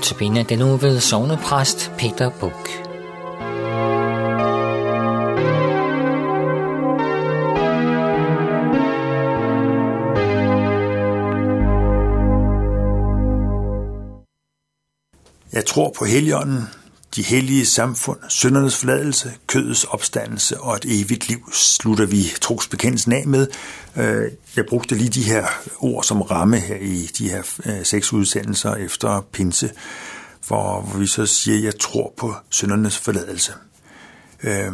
Notabene den nu ved sovnepræst Peter Buk. Jeg tror på heligånden, de hellige samfund, syndernes forladelse, kødets opstandelse og et evigt liv, slutter vi trosbekendelsen af med. Øh, jeg brugte lige de her ord som ramme her i de her øh, seks udsendelser efter pinse, hvor vi så siger, at jeg tror på syndernes forladelse. Øh,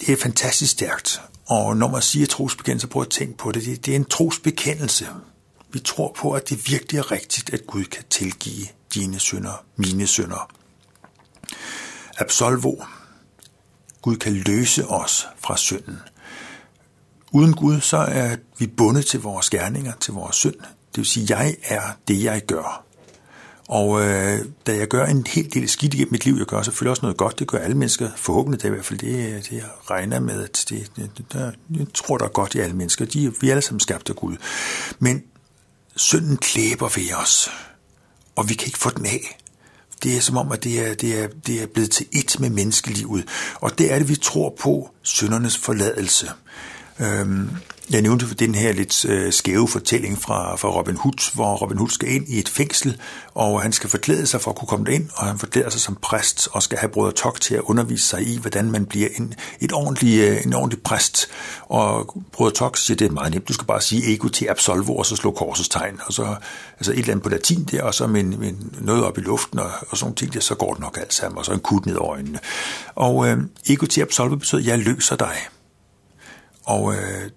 det er fantastisk stærkt, og når man siger trosbekendelse, prøv at tænke på det. Det er en trosbekendelse. Vi tror på, at det virkelig er rigtigt, at Gud kan tilgive dine synder, mine synder absolvo. Gud kan løse os fra synden. Uden Gud, så er vi bundet til vores gerninger, til vores synd. Det vil sige, jeg er det, jeg gør. Og øh, da jeg gør en hel del skidt i mit liv, jeg gør selvfølgelig også noget godt, det gør alle mennesker, forhåbentlig det er i hvert fald det, øh, det jeg regner med, at det, det, der, jeg tror, der er godt i alle mennesker. De, vi er alle sammen skabt af Gud. Men synden klæber ved os, og vi kan ikke få den af det er som om, at det er, det er, det er blevet til ét med menneskelivet. Og det er det, vi tror på, syndernes forladelse. Øhm, jeg nævnte den her lidt øh, skæve fortælling fra, fra Robin Hood, hvor Robin Hood skal ind i et fængsel, og han skal forklæde sig for at kunne komme ind, og han forklæder sig som præst, og skal have Brødre Tok til at undervise sig i, hvordan man bliver en, et ordentlig, øh, en ordentlig præst. Og Brødre Tok siger, det er meget nemt, du skal bare sige ego til absolvo, og så slå korsets tegn, og så altså et eller andet på latin der, og så med, med noget op i luften, og, og sådan ting der, så går det nok alt sammen, og så en kut ned over øjnene. Og øh, ego til absolvo betyder, jeg løser dig. Og øh,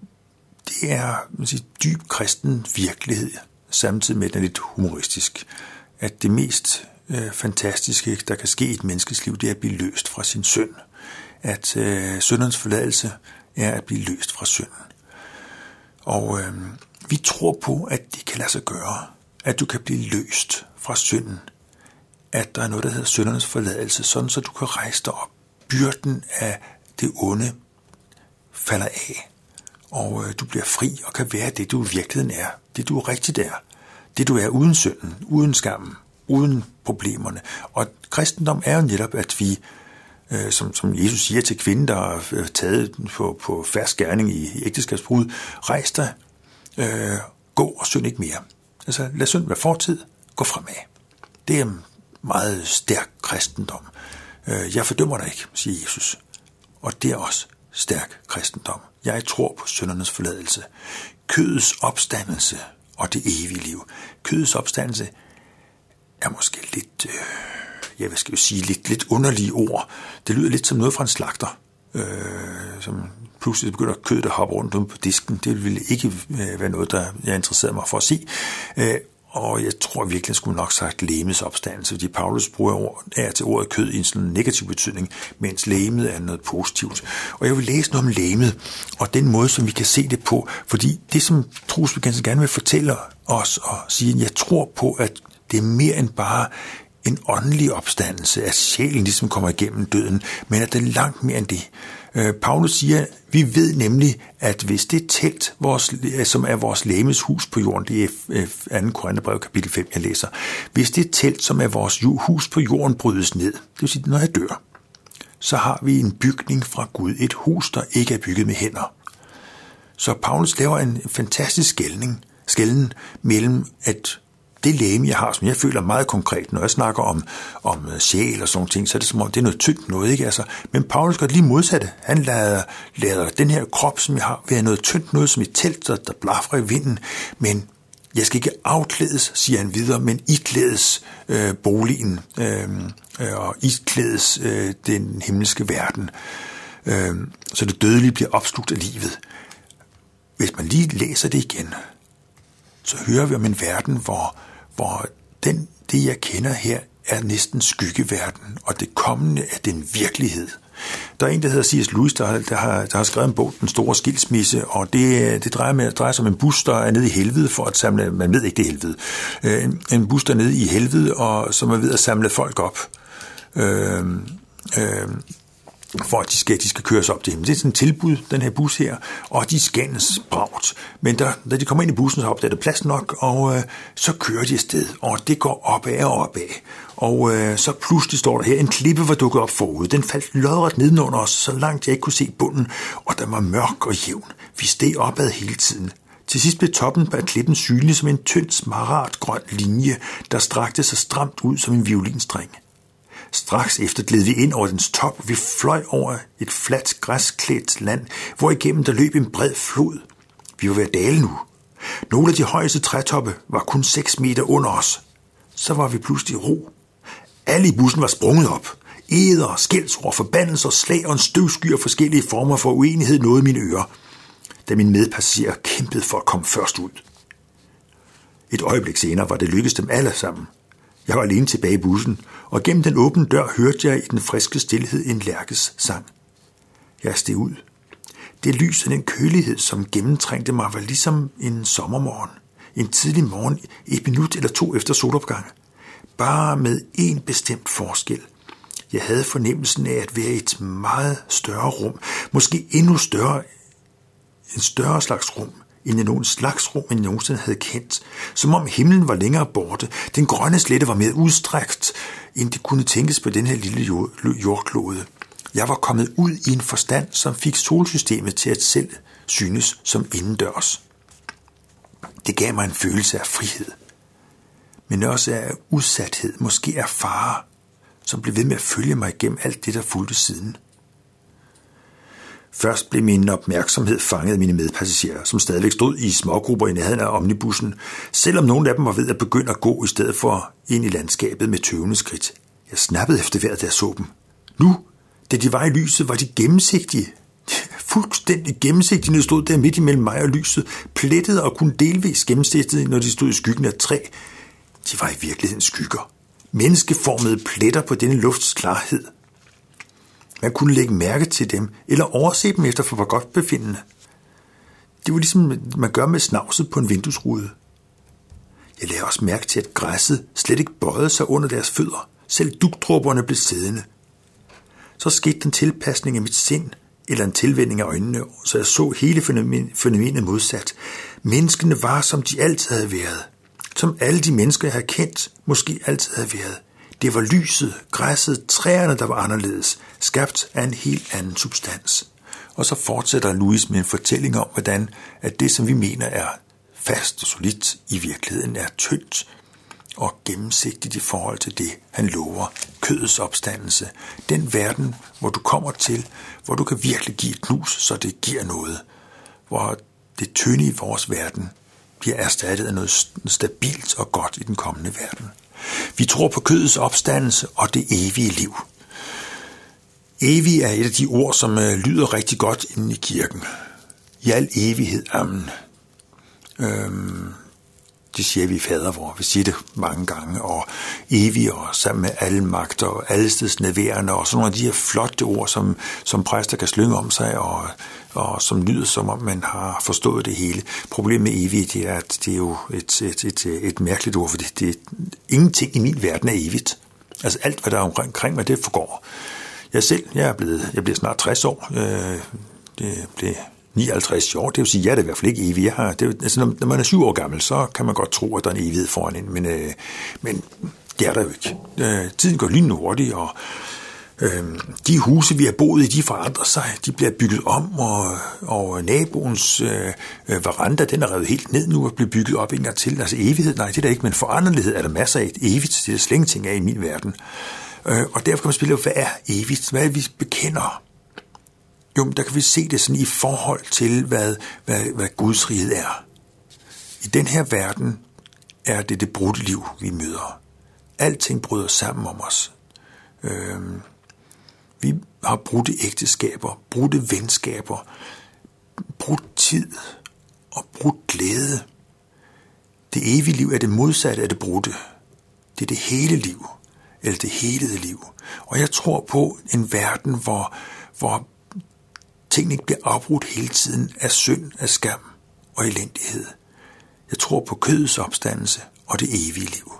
det er man siger, dyb kristen virkelighed, samtidig med, at den er lidt humoristisk. At det mest øh, fantastiske, der kan ske i et menneskes liv, det er at blive løst fra sin synd. At øh, syndernes forladelse er at blive løst fra synden. Og øh, vi tror på, at det kan lade sig gøre. At du kan blive løst fra synden. At der er noget, der hedder syndernes forladelse, sådan så du kan rejse dig op. Byrden af det onde falder af og øh, du bliver fri og kan være det, du i virkeligheden er. Det, du rigtigt er. Det, du er uden synden, uden skammen, uden problemerne. Og kristendom er jo netop, at vi, øh, som, som Jesus siger til kvinden, der er øh, taget på, på færsk gerning i, ægteskabsbrud, rejs dig, øh, gå og synd ikke mere. Altså lad synd være fortid, gå fremad. Det er meget stærk kristendom. Øh, jeg fordømmer dig ikke, siger Jesus. Og det er også stærk kristendom. Jeg tror på syndernes forladelse. Kødets opstandelse og det evige liv. Kødets opstandelse er måske lidt, øh, ja, hvad skal jeg sige, lidt, lidt underlige ord. Det lyder lidt som noget fra en slagter, øh, som pludselig begynder kødet at hoppe rundt på disken. Det ville ikke øh, være noget, der jeg interesserede mig for at se. Øh, og jeg tror virkelig, skulle nok sagt lemets opstandelse, fordi Paulus bruger ord, er til ordet kød i en sådan negativ betydning, mens lemet er noget positivt. Og jeg vil læse noget om lemet, og den måde, som vi kan se det på, fordi det, som trosbekendelsen gerne vil fortælle os og sige, at jeg tror på, at det er mere end bare en åndelig opstandelse, at sjælen ligesom kommer igennem døden, men at det er langt mere end det. Øh, Paulus siger, vi ved nemlig, at hvis det telt, vores, øh, som er vores læmes hus på jorden, det er øh, 2. Korintherbrev kapitel 5, jeg læser, hvis det telt, som er vores hus på jorden, brydes ned, det vil sige, når jeg dør, så har vi en bygning fra Gud, et hus, der ikke er bygget med hænder. Så Paulus laver en fantastisk skældning, skælden mellem, at det læme, jeg har, som jeg føler meget konkret, når jeg snakker om, om øh, sjæl og sådan ting, så er det som om, det er noget tyndt noget, ikke? Altså, men Paulus gør det lige modsatte. Han lader, lader den her krop, som jeg har, være noget tyndt noget, som et telt, der, der blafrer i vinden, men jeg skal ikke afklædes, siger han videre, men iklædes øh, boligen øh, øh, og iklædes øh, den himmelske verden. Øh, så det dødelige bliver opslugt af livet. Hvis man lige læser det igen, så hører vi om en verden, hvor hvor den, det jeg kender her, er næsten skyggeverden, og det kommende er den virkelighed. Der er en, der hedder C.S. Lewis, der, der, har, der har skrevet en bog, Den Store Skilsmisse, og det, det drejer, med, drejer sig om en bus, der er nede i helvede for at samle, man ved ikke det helvede, øh, en, en bus, der er nede i helvede, og som er ved at samle folk op. Øh, øh, for at de skal, de skal køres op til dem. Det er sådan et tilbud, den her bus her, og de skændes bragt. Men der, da de kommer ind i bussen, så opdager det plads nok, og øh, så kører de afsted, og det går opad og opad. Og øh, så pludselig står der her, en klippe var dukket op forud. Den faldt lodret nedenunder os, så langt jeg ikke kunne se bunden, og den var mørk og jævn. Vi steg opad hele tiden. Til sidst blev toppen af klippen synlig som en tynd, smaragdgrøn linje, der strakte sig stramt ud som en violinstreng. Straks efter gled vi ind over dens top, vi fløj over et fladt, græsklædt land, hvor igennem der løb en bred flod. Vi var ved at dale nu. Nogle af de højeste trætoppe var kun 6 meter under os. Så var vi pludselig i ro. Alle i bussen var sprunget op. Eder, skældsord, forbandelser, slag og en støvsky og forskellige former for uenighed nåede mine ører, da min medpassager kæmpede for at komme først ud. Et øjeblik senere var det lykkedes dem alle sammen – jeg var alene tilbage i bussen, og gennem den åbne dør hørte jeg i den friske stillhed en lærkes sang. Jeg steg ud. Det lys og den kølighed, som gennemtrængte mig, var ligesom en sommermorgen. En tidlig morgen, et minut eller to efter solopgang. Bare med en bestemt forskel. Jeg havde fornemmelsen af at være i et meget større rum, måske endnu større, en større slags rum, end jeg nogen slags rum, end jeg nogensinde havde kendt. Som om himlen var længere borte. Den grønne slette var mere udstrækt, end det kunne tænkes på den her lille jordklode. Jeg var kommet ud i en forstand, som fik solsystemet til at selv synes som indendørs. Det gav mig en følelse af frihed, men også af udsathed, måske af fare, som blev ved med at følge mig igennem alt det, der fulgte siden. Først blev min opmærksomhed fanget af mine medpassagerer, som stadigvæk stod i smågrupper i nærheden af omnibussen, selvom nogle af dem var ved at begynde at gå i stedet for ind i landskabet med tøvende skridt. Jeg snappede efter hver, da jeg så dem. Nu, da de var i lyset, var de gennemsigtige. Fuldstændig gennemsigtige, når de stod der midt imellem mig og lyset, plettede og kun delvis gennemsigtige, når de stod i skyggen af træ. De var i virkeligheden skygger. Menneskeformede pletter på denne lufts klarhed – man kunne lægge mærke til dem, eller overse dem efter for godt befindende. Det var ligesom man gør med snavset på en vinduesrude. Jeg lagde også mærke til, at græsset slet ikke bøjede sig under deres fødder. Selv dugdråberne blev siddende. Så skete den tilpasning af mit sind, eller en tilvænding af øjnene, så jeg så hele fænomenet modsat. Menneskene var, som de altid havde været. Som alle de mennesker, jeg havde kendt, måske altid havde været. Det var lyset, græsset, træerne, der var anderledes, skabt af en helt anden substans. Og så fortsætter Louis med en fortælling om, hvordan at det, som vi mener er fast og solidt, i virkeligheden er tyndt og gennemsigtigt i forhold til det, han lover, kødets opstandelse. Den verden, hvor du kommer til, hvor du kan virkelig give et knus, så det giver noget. Hvor det tynde i vores verden bliver erstattet af noget stabilt og godt i den kommende verden. Vi tror på kødets opstandelse og det evige liv. Evig er et af de ord, som øh, lyder rigtig godt inde i kirken. I al evighed, amen. Øhm, det siger vi fader, vor, vi siger det mange gange, og evig og sammen med alle magter og allesteds nærværende, og sådan nogle af de her flotte ord, som, som præster kan slynge om sig, og, og som lyder som om man har forstået det hele. Problemet med evigt det er, at det er jo et, et, et, et mærkeligt ord, fordi det, ingenting i min verden er evigt. Altså alt, hvad der er omkring mig, det forgår. Jeg selv, jeg er blevet, jeg bliver snart 60 år. Øh, det blev 59 år, det vil sige, at jeg er det i hvert fald ikke evig. Jeg har, det, altså, når man er syv år gammel, så kan man godt tro, at der er en evighed foran en, men, øh, men det er der jo ikke. Øh, tiden går lynhurtigt, hurtigt, og øh, de huse, vi har boet i, de forandrer sig. De bliver bygget om, og, og naboens øh, veranda, den er revet helt ned nu og bliver bygget op en gang til. Altså evighed, nej, det er der ikke, men foranderlighed er der masser af. Evigt, det er slet ting af i min verden. Øh, og derfor kan man spille, hvad er evigt? Hvad er det, vi bekender? Jo, der kan vi se det sådan i forhold til, hvad, hvad, hvad Guds rige er. I den her verden er det det brudte liv, vi møder. Alting bryder sammen om os. Øhm, vi har brudte ægteskaber, brudte venskaber, brudt tid og brudt glæde. Det evige liv er det modsatte af det brudte. Det er det hele liv, eller det helede liv. Og jeg tror på en verden, hvor, hvor tingene ikke bliver afbrudt hele tiden af synd, af skam og elendighed. Jeg tror på kødets opstandelse og det evige liv.